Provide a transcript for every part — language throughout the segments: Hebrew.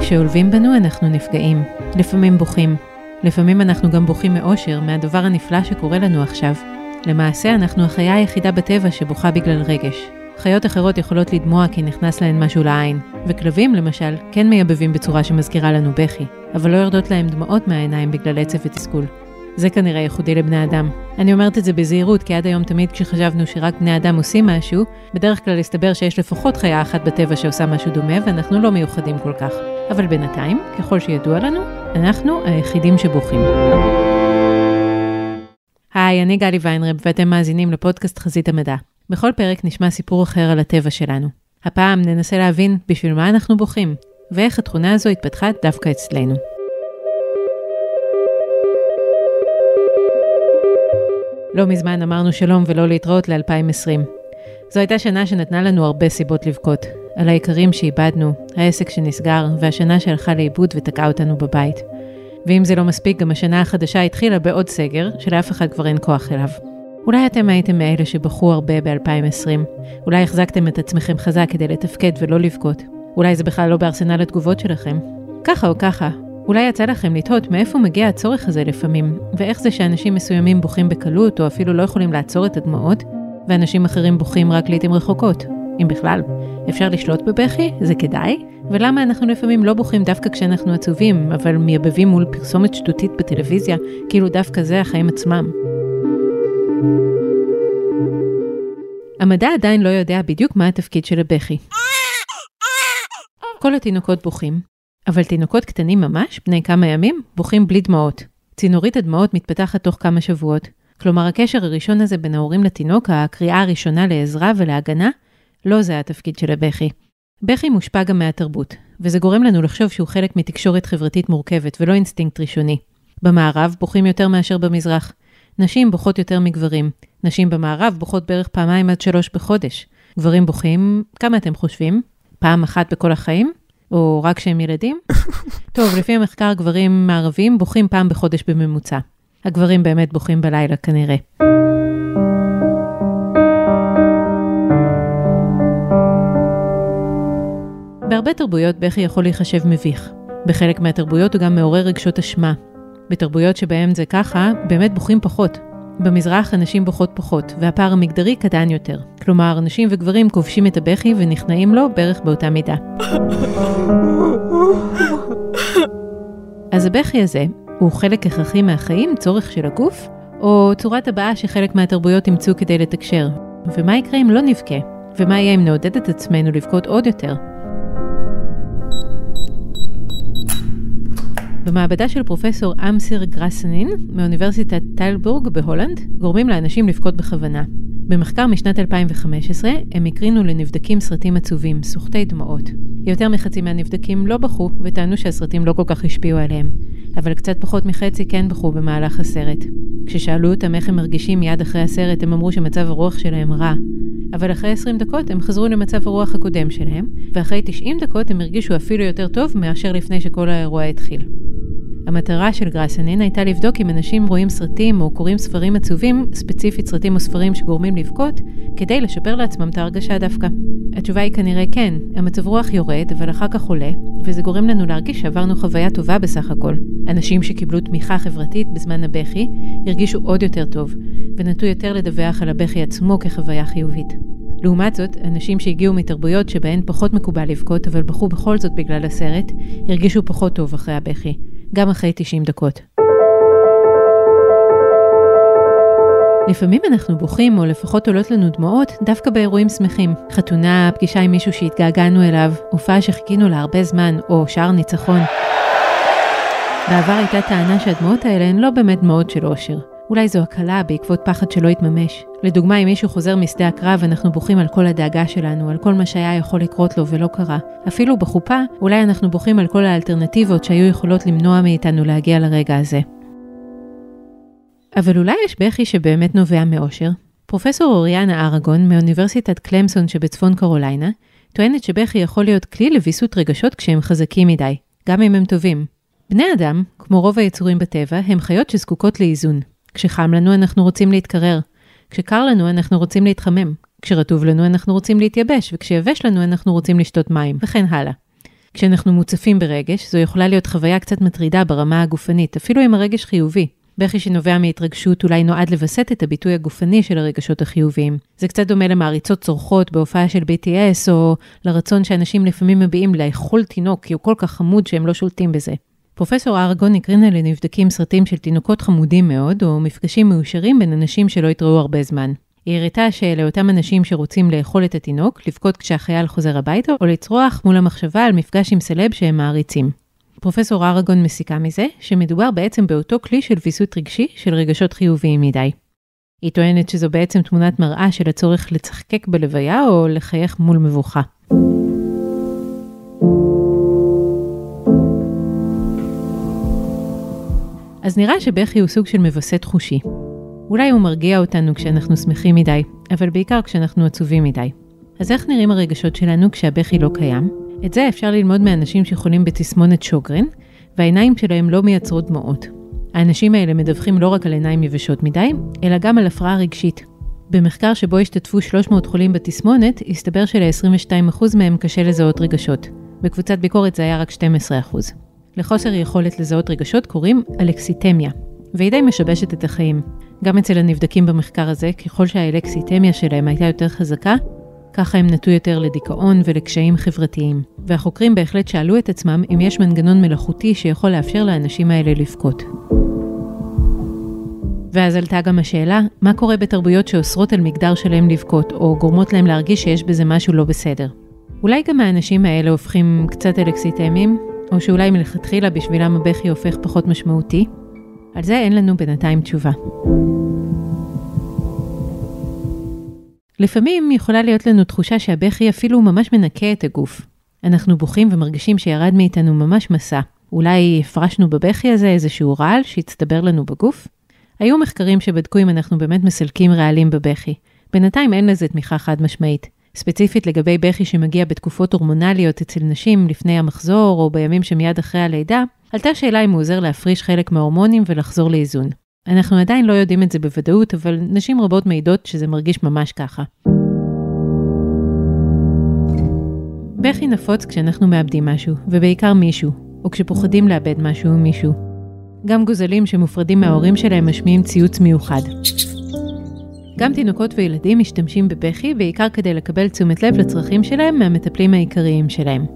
כשעולבים בנו אנחנו נפגעים, לפעמים בוכים. לפעמים אנחנו גם בוכים מאושר, מהדבר הנפלא שקורה לנו עכשיו. למעשה, אנחנו החיה היחידה בטבע שבוכה בגלל רגש. חיות אחרות יכולות לדמוע כי נכנס להן משהו לעין, וכלבים, למשל, כן מייבבים בצורה שמזכירה לנו בכי, אבל לא יורדות להם דמעות מהעיניים בגלל עצב ותסכול. זה כנראה ייחודי לבני אדם. אני אומרת את זה בזהירות, כי עד היום תמיד כשחשבנו שרק בני אדם עושים משהו, בדרך כלל הסתבר שיש לפחות חיה אחת בטבע שעושה משהו דומה, ואנחנו לא מיוחדים כל כך. אבל בינתיים, ככל שידוע לנו, אנחנו היחידים שבוכים. היי, אני גלי ויינרב, ואתם מאזינים לפודקאסט חזית המדע. בכל פרק נשמע סיפור אחר על הטבע שלנו. הפעם ננסה להבין בשביל מה אנחנו בוכים, ואיך התכונה הזו התפתחה דווקא אצלנו. לא מזמן אמרנו שלום ולא להתראות ל-2020. זו הייתה שנה שנתנה לנו הרבה סיבות לבכות. על היקרים שאיבדנו, העסק שנסגר, והשנה שהלכה לאיבוד ותקעה אותנו בבית. ואם זה לא מספיק, גם השנה החדשה התחילה בעוד סגר, שלאף אחד כבר אין כוח אליו. אולי אתם הייתם מאלה שבכו הרבה ב-2020. אולי החזקתם את עצמכם חזק כדי לתפקד ולא לבכות. אולי זה בכלל לא בארסנל התגובות שלכם. ככה או ככה, אולי יצא לכם לתהות מאיפה מגיע הצורך הזה לפעמים, ואיך זה שאנשים מסוימים בוכים בקלות, או אפילו לא יכולים לעצור את הדמעות, ואנשים אחרים בוכים רק לעיתים רחוקות, אם בכלל. אפשר לשלוט בבכי? זה כדאי? ולמה אנחנו לפעמים לא בוכים דווקא כשאנחנו עצובים, אבל מייבבים מול פרסומת שטותית בטלוויזיה, כאילו דווקא זה החיים עצמם? המדע עדיין לא יודע בדיוק מה התפקיד של הבכי. כל התינוקות בוכים, אבל תינוקות קטנים ממש, בני כמה ימים, בוכים בלי דמעות. צינורית הדמעות מתפתחת תוך כמה שבועות. כלומר, הקשר הראשון הזה בין ההורים לתינוק, הקריאה הראשונה לעזרה ולהגנה, לא זה התפקיד של הבכי. בכי מושפע גם מהתרבות, וזה גורם לנו לחשוב שהוא חלק מתקשורת חברתית מורכבת ולא אינסטינקט ראשוני. במערב בוכים יותר מאשר במזרח. נשים בוכות יותר מגברים. נשים במערב בוכות בערך פעמיים עד שלוש בחודש. גברים בוכים, כמה אתם חושבים? פעם אחת בכל החיים? או רק כשהם ילדים? טוב, לפי המחקר, גברים מערבים בוכים פעם בחודש בממוצע. הגברים באמת בוכים בלילה כנראה. בהרבה תרבויות בכי יכול להיחשב מביך. בחלק מהתרבויות הוא גם מעורר רגשות אשמה. בתרבויות שבהן זה ככה, באמת בוכים פחות. במזרח הנשים בוכות פחות, והפער המגדרי קטן יותר. כלומר, נשים וגברים כובשים את הבכי ונכנעים לו בערך באותה מידה. אז הבכי הזה הוא חלק הכרחי מהחיים, צורך של הגוף, או צורת הבעה שחלק מהתרבויות אימצו כדי לתקשר. ומה יקרה אם לא נבכה? ומה יהיה אם נעודד את עצמנו לבכות עוד יותר? במעבדה של פרופסור אמסיר גרסנין מאוניברסיטת טיילבורג בהולנד, גורמים לאנשים לבכות בכוונה. במחקר משנת 2015, הם הקרינו לנבדקים סרטים עצובים, סוחטי דמעות. יותר מחצי מהנבדקים לא בכו, וטענו שהסרטים לא כל כך השפיעו עליהם. אבל קצת פחות מחצי כן בכו במהלך הסרט. כששאלו אותם איך הם מרגישים מיד אחרי הסרט, הם אמרו שמצב הרוח שלהם רע. אבל אחרי 20 דקות הם חזרו למצב הרוח הקודם שלהם, ואחרי 90 דקות הם הרגישו אפילו יותר טוב מאשר לפני שכל האירוע התחיל. המטרה של גרסנין הייתה לבדוק אם אנשים רואים סרטים או קוראים ספרים עצובים, ספציפית סרטים או ספרים שגורמים לבכות, כדי לשפר לעצמם את ההרגשה דווקא. התשובה היא כנראה כן, המצב רוח יורד, אבל אחר כך עולה, וזה גורם לנו להרגיש שעברנו חוויה טובה בסך הכל. אנשים שקיבלו תמיכה חברתית בזמן הבכי, הרגישו עוד יותר טוב, ונטו יותר לדווח על הבכי עצמו כחוויה חיובית. לעומת זאת, אנשים שהגיעו מתרבויות שבהן פחות מקובל לבכות, אבל בכו בכל זאת בגלל הסרט, הרגישו פחות טוב אחרי הבכי. גם אחרי 90 דקות. לפעמים אנחנו בוכים, או לפחות עולות לנו דמעות, דווקא באירועים שמחים. חתונה, פגישה עם מישהו שהתגעגענו אליו, הופעה שחיכינו לה הרבה זמן, או שער ניצחון. בעבר הייתה טענה שהדמעות האלה הן לא באמת דמעות של אושר. אולי זו הקלה בעקבות פחד שלא יתממש. לדוגמה, אם מישהו חוזר משדה הקרב, אנחנו בוכים על כל הדאגה שלנו, על כל מה שהיה יכול לקרות לו ולא קרה. אפילו בחופה, אולי אנחנו בוכים על כל האלטרנטיבות שהיו יכולות למנוע מאיתנו להגיע לרגע הזה. אבל אולי יש בכי שבאמת נובע מאושר? פרופסור אוריאנה אראגון מאוניברסיטת קלמסון שבצפון קרוליינה, טוענת שבכי יכול להיות כלי לוויסות רגשות כשהם חזקים מדי, גם אם הם טובים. בני אדם, כמו רוב היצורים בטבע, הם חיות שזקוקות לאיזון. כשחם לנו אנחנו רוצים להתקרר, כשקר לנו אנחנו רוצים להתחמם, כשרטוב לנו אנחנו רוצים להתייבש, וכשיבש לנו אנחנו רוצים לשתות מים, וכן הלאה. כשאנחנו מוצפים ברגש, זו יכולה להיות חוויה קצת מטרידה ברמה הגופנית, אפילו אם הרגש חיובי. בכי שנובע מהתרגשות אולי נועד לווסת את הביטוי הגופני של הרגשות החיוביים. זה קצת דומה למעריצות צורחות בהופעה של BTS, או לרצון שאנשים לפעמים מביעים לאכול תינוק, כי הוא כל כך חמוד שהם לא שולטים בזה. פרופסור ארגון הקרינה לנבדקים סרטים של תינוקות חמודים מאוד, או מפגשים מאושרים בין אנשים שלא התראו הרבה זמן. היא הראתה שלאותם אנשים שרוצים לאכול את התינוק, לבכות כשהחייל חוזר הביתה, או לצרוח מול המחשבה על מפגש עם סלב שהם מעריצים. פרופסור ארגון מסיקה מזה שמדובר בעצם באותו כלי של ויסות רגשי של רגשות חיוביים מדי. היא טוענת שזו בעצם תמונת מראה של הצורך לצחקק בלוויה או לחייך מול מבוכה. אז נראה שבכי הוא סוג של מווסת חושי. אולי הוא מרגיע אותנו כשאנחנו שמחים מדי, אבל בעיקר כשאנחנו עצובים מדי. אז איך נראים הרגשות שלנו כשהבכי לא קיים? את זה אפשר ללמוד מאנשים שחולים בתסמונת שוגרן, והעיניים שלהם לא מייצרות דמעות. האנשים האלה מדווחים לא רק על עיניים יבשות מדי, אלא גם על הפרעה רגשית. במחקר שבו השתתפו 300 חולים בתסמונת, הסתבר של-22% מהם קשה לזהות רגשות. בקבוצת ביקורת זה היה רק 12%. לחוסר יכולת לזהות רגשות קוראים אלקסיטמיה, והיא די משבשת את החיים. גם אצל הנבדקים במחקר הזה, ככל שהאלקסיטמיה שלהם הייתה יותר חזקה, ככה הם נטו יותר לדיכאון ולקשיים חברתיים. והחוקרים בהחלט שאלו את עצמם אם יש מנגנון מלאכותי שיכול לאפשר לאנשים האלה לבכות. ואז עלתה גם השאלה, מה קורה בתרבויות שאוסרות על מגדר שלהם לבכות, או גורמות להם להרגיש שיש בזה משהו לא בסדר? אולי גם האנשים האלה הופכים קצת אלקסיטמיים, או שאולי מלכתחילה בשבילם הבכי הופך פחות משמעותי? על זה אין לנו בינתיים תשובה. לפעמים יכולה להיות לנו תחושה שהבכי אפילו ממש מנקה את הגוף. אנחנו בוכים ומרגישים שירד מאיתנו ממש מסע. אולי הפרשנו בבכי הזה איזשהו רעל שהצטבר לנו בגוף? היו מחקרים שבדקו אם אנחנו באמת מסלקים רעלים בבכי. בינתיים אין לזה תמיכה חד משמעית. ספציפית לגבי בכי שמגיע בתקופות הורמונליות אצל נשים לפני המחזור או בימים שמיד אחרי הלידה, עלתה שאלה אם הוא עוזר להפריש חלק מההורמונים ולחזור לאיזון. אנחנו עדיין לא יודעים את זה בוודאות, אבל נשים רבות מעידות שזה מרגיש ממש ככה. בכי נפוץ כשאנחנו מאבדים משהו, ובעיקר מישהו, או כשפוחדים לאבד משהו או מישהו. גם גוזלים שמופרדים מההורים שלהם משמיעים ציוץ מיוחד. גם תינוקות וילדים משתמשים בבכי בעיקר כדי לקבל תשומת לב לצרכים שלהם מהמטפלים העיקריים שלהם.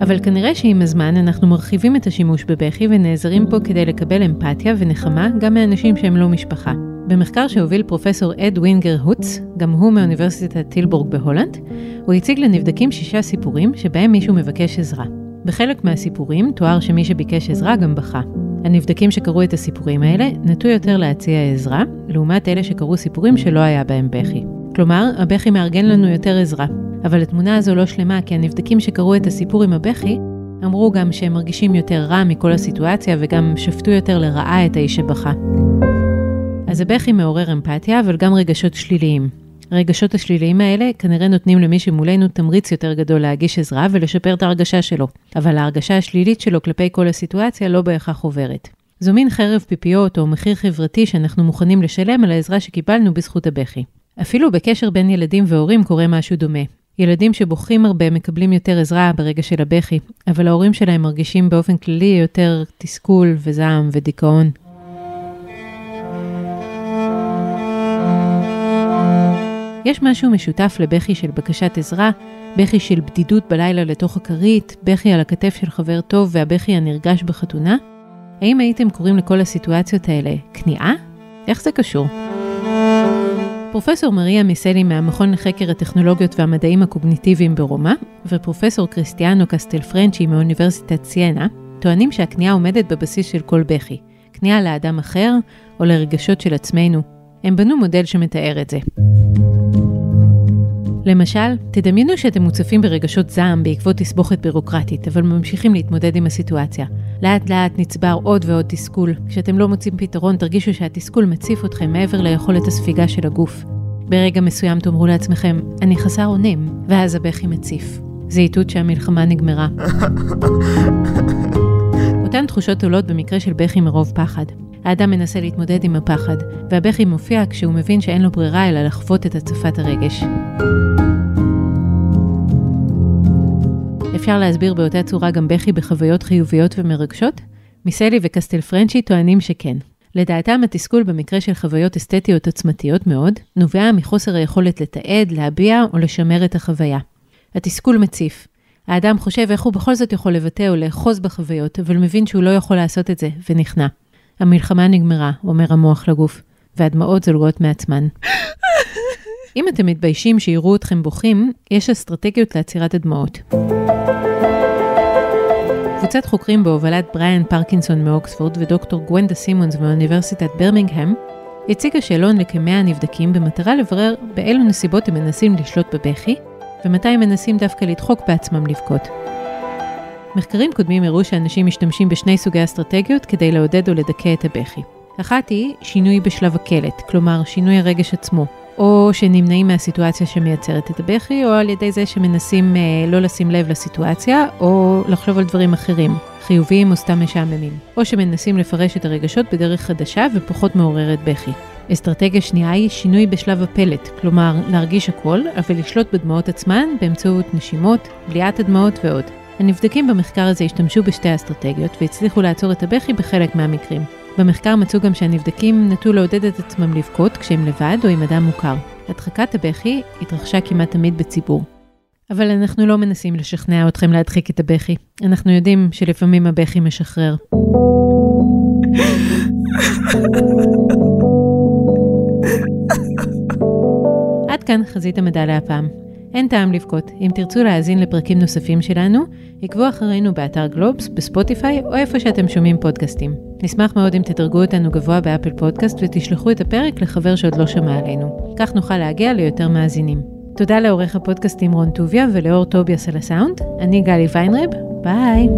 אבל כנראה שעם הזמן אנחנו מרחיבים את השימוש בבכי ונעזרים פה כדי לקבל אמפתיה ונחמה גם מאנשים שהם לא משפחה. במחקר שהוביל פרופסור אד ווינגר הוץ, גם הוא מאוניברסיטת טילבורג בהולנד, הוא הציג לנבדקים שישה סיפורים שבהם מישהו מבקש עזרה. בחלק מהסיפורים תואר שמי שביקש עזרה גם בכה. הנבדקים שקראו את הסיפורים האלה נטו יותר להציע עזרה, לעומת אלה שקראו סיפורים שלא היה בהם בכי. כלומר, הבכי מארגן לנו יותר עזרה, אבל התמונה הזו לא שלמה כי הנבדקים שקראו את הסיפור עם הבכי אמרו גם שהם מרגישים יותר רע מכל הסיטואציה וגם שפטו יותר לרעה את האיש שבכה. אז הבכי מעורר אמפתיה, אבל גם רגשות שליליים. הרגשות השליליים האלה כנראה נותנים למי שמולנו תמריץ יותר גדול להגיש עזרה ולשפר את ההרגשה שלו, אבל ההרגשה השלילית שלו כלפי כל הסיטואציה לא בהכרח עוברת. זו מין חרב פיפיות או מחיר חברתי שאנחנו מוכנים לשלם על העזרה שקיבלנו בזכות הבכי. אפילו בקשר בין ילדים והורים קורה משהו דומה. ילדים שבוכים הרבה מקבלים יותר עזרה ברגע של הבכי, אבל ההורים שלהם מרגישים באופן כללי יותר תסכול וזעם ודיכאון. יש משהו משותף לבכי של בקשת עזרה, בכי של בדידות בלילה לתוך הכרית, בכי על הכתף של חבר טוב והבכי הנרגש בחתונה? האם הייתם קוראים לכל הסיטואציות האלה כניעה? איך זה קשור? פרופסור מריה מיסלי מהמכון לחקר הטכנולוגיות והמדעים הקוגניטיביים ברומא, ופרופסור קריסטיאנו קסטל פרנצ'י מאוניברסיטת סיינה, טוענים שהכניעה עומדת בבסיס של כל בכי, כניעה לאדם אחר או לרגשות של עצמנו. הם בנו מודל שמתאר את זה. למשל, תדמיינו שאתם מוצפים ברגשות זעם בעקבות תסבוכת בירוקרטית, אבל ממשיכים להתמודד עם הסיטואציה. לאט לאט נצבר עוד ועוד תסכול. כשאתם לא מוצאים פתרון, תרגישו שהתסכול מציף אתכם מעבר ליכולת הספיגה של הגוף. ברגע מסוים תאמרו לעצמכם, אני חסר אונים, ואז הבכי מציף. זה איתות שהמלחמה נגמרה. אותן תחושות עולות במקרה של בכי מרוב פחד. האדם מנסה להתמודד עם הפחד, והבכי מופיע כשהוא מבין שאין לו ברירה אלא לחוות את הצפת הרגש. אפשר להסביר באותה צורה גם בכי בחוויות חיוביות ומרגשות? מיסלי וקסטל פרנצ'י טוענים שכן. לדעתם התסכול במקרה של חוויות אסתטיות עוצמתיות מאוד, נובע מחוסר היכולת לתעד, להביע או לשמר את החוויה. התסכול מציף. האדם חושב איך הוא בכל זאת יכול לבטא או לאחוז בחוויות, אבל מבין שהוא לא יכול לעשות את זה, ונכנע. המלחמה נגמרה, אומר המוח לגוף, והדמעות זולגות מעצמן. אם אתם מתביישים שיראו אתכם בוכים, יש אסטרטגיות לעצירת הדמעות. קבוצת חוקרים בהובלת בריאן פרקינסון מאוקספורד ודוקטור גוונדה סימונס מאוניברסיטת ברמינגהם הציגה שאלון לכמאה נבדקים במטרה לברר באילו נסיבות הם מנסים לשלוט בבכי ומתי הם מנסים דווקא לדחוק בעצמם לבכות. מחקרים קודמים הראו שאנשים משתמשים בשני סוגי אסטרטגיות כדי לעודד או לדכא את הבכי. אחת היא שינוי בשלב הקלט, כלומר שינוי הרגש עצמו, או שנמנעים מהסיטואציה שמייצרת את הבכי, או על ידי זה שמנסים אה, לא לשים לב לסיטואציה, או לחשוב על דברים אחרים, חיוביים או סתם משעממים. או שמנסים לפרש את הרגשות בדרך חדשה ופחות מעוררת בכי. אסטרטגיה שנייה היא שינוי בשלב הפלט, כלומר להרגיש הכל, אבל לשלוט בדמעות עצמן באמצעות נשימות, בליעת הדמעות ועוד. הנבדקים במחקר הזה השתמשו בשתי האסטרטגיות והצליחו לעצור את הבכי בחלק מהמקרים. במחקר מצאו גם שהנבדקים נטו לעודד את עצמם לבכות כשהם לבד או עם אדם מוכר. הדחקת הבכי התרחשה כמעט תמיד בציבור. אבל אנחנו לא מנסים לשכנע אתכם להדחיק את הבכי. אנחנו יודעים שלפעמים הבכי משחרר. עד כאן חזית המדע להפעם. אין טעם לבכות. אם תרצו להאזין לפרקים נוספים שלנו, עקבו אחרינו באתר גלובס, בספוטיפיי או איפה שאתם שומעים פודקאסטים. נשמח מאוד אם תדרגו אותנו גבוה באפל פודקאסט ותשלחו את הפרק לחבר שעוד לא שמע עלינו. כך נוכל להגיע ליותר מאזינים. תודה לעורך הפודקאסטים רון טוביה ולאור טוביאס על הסאונד. אני גלי ויינרב, ביי.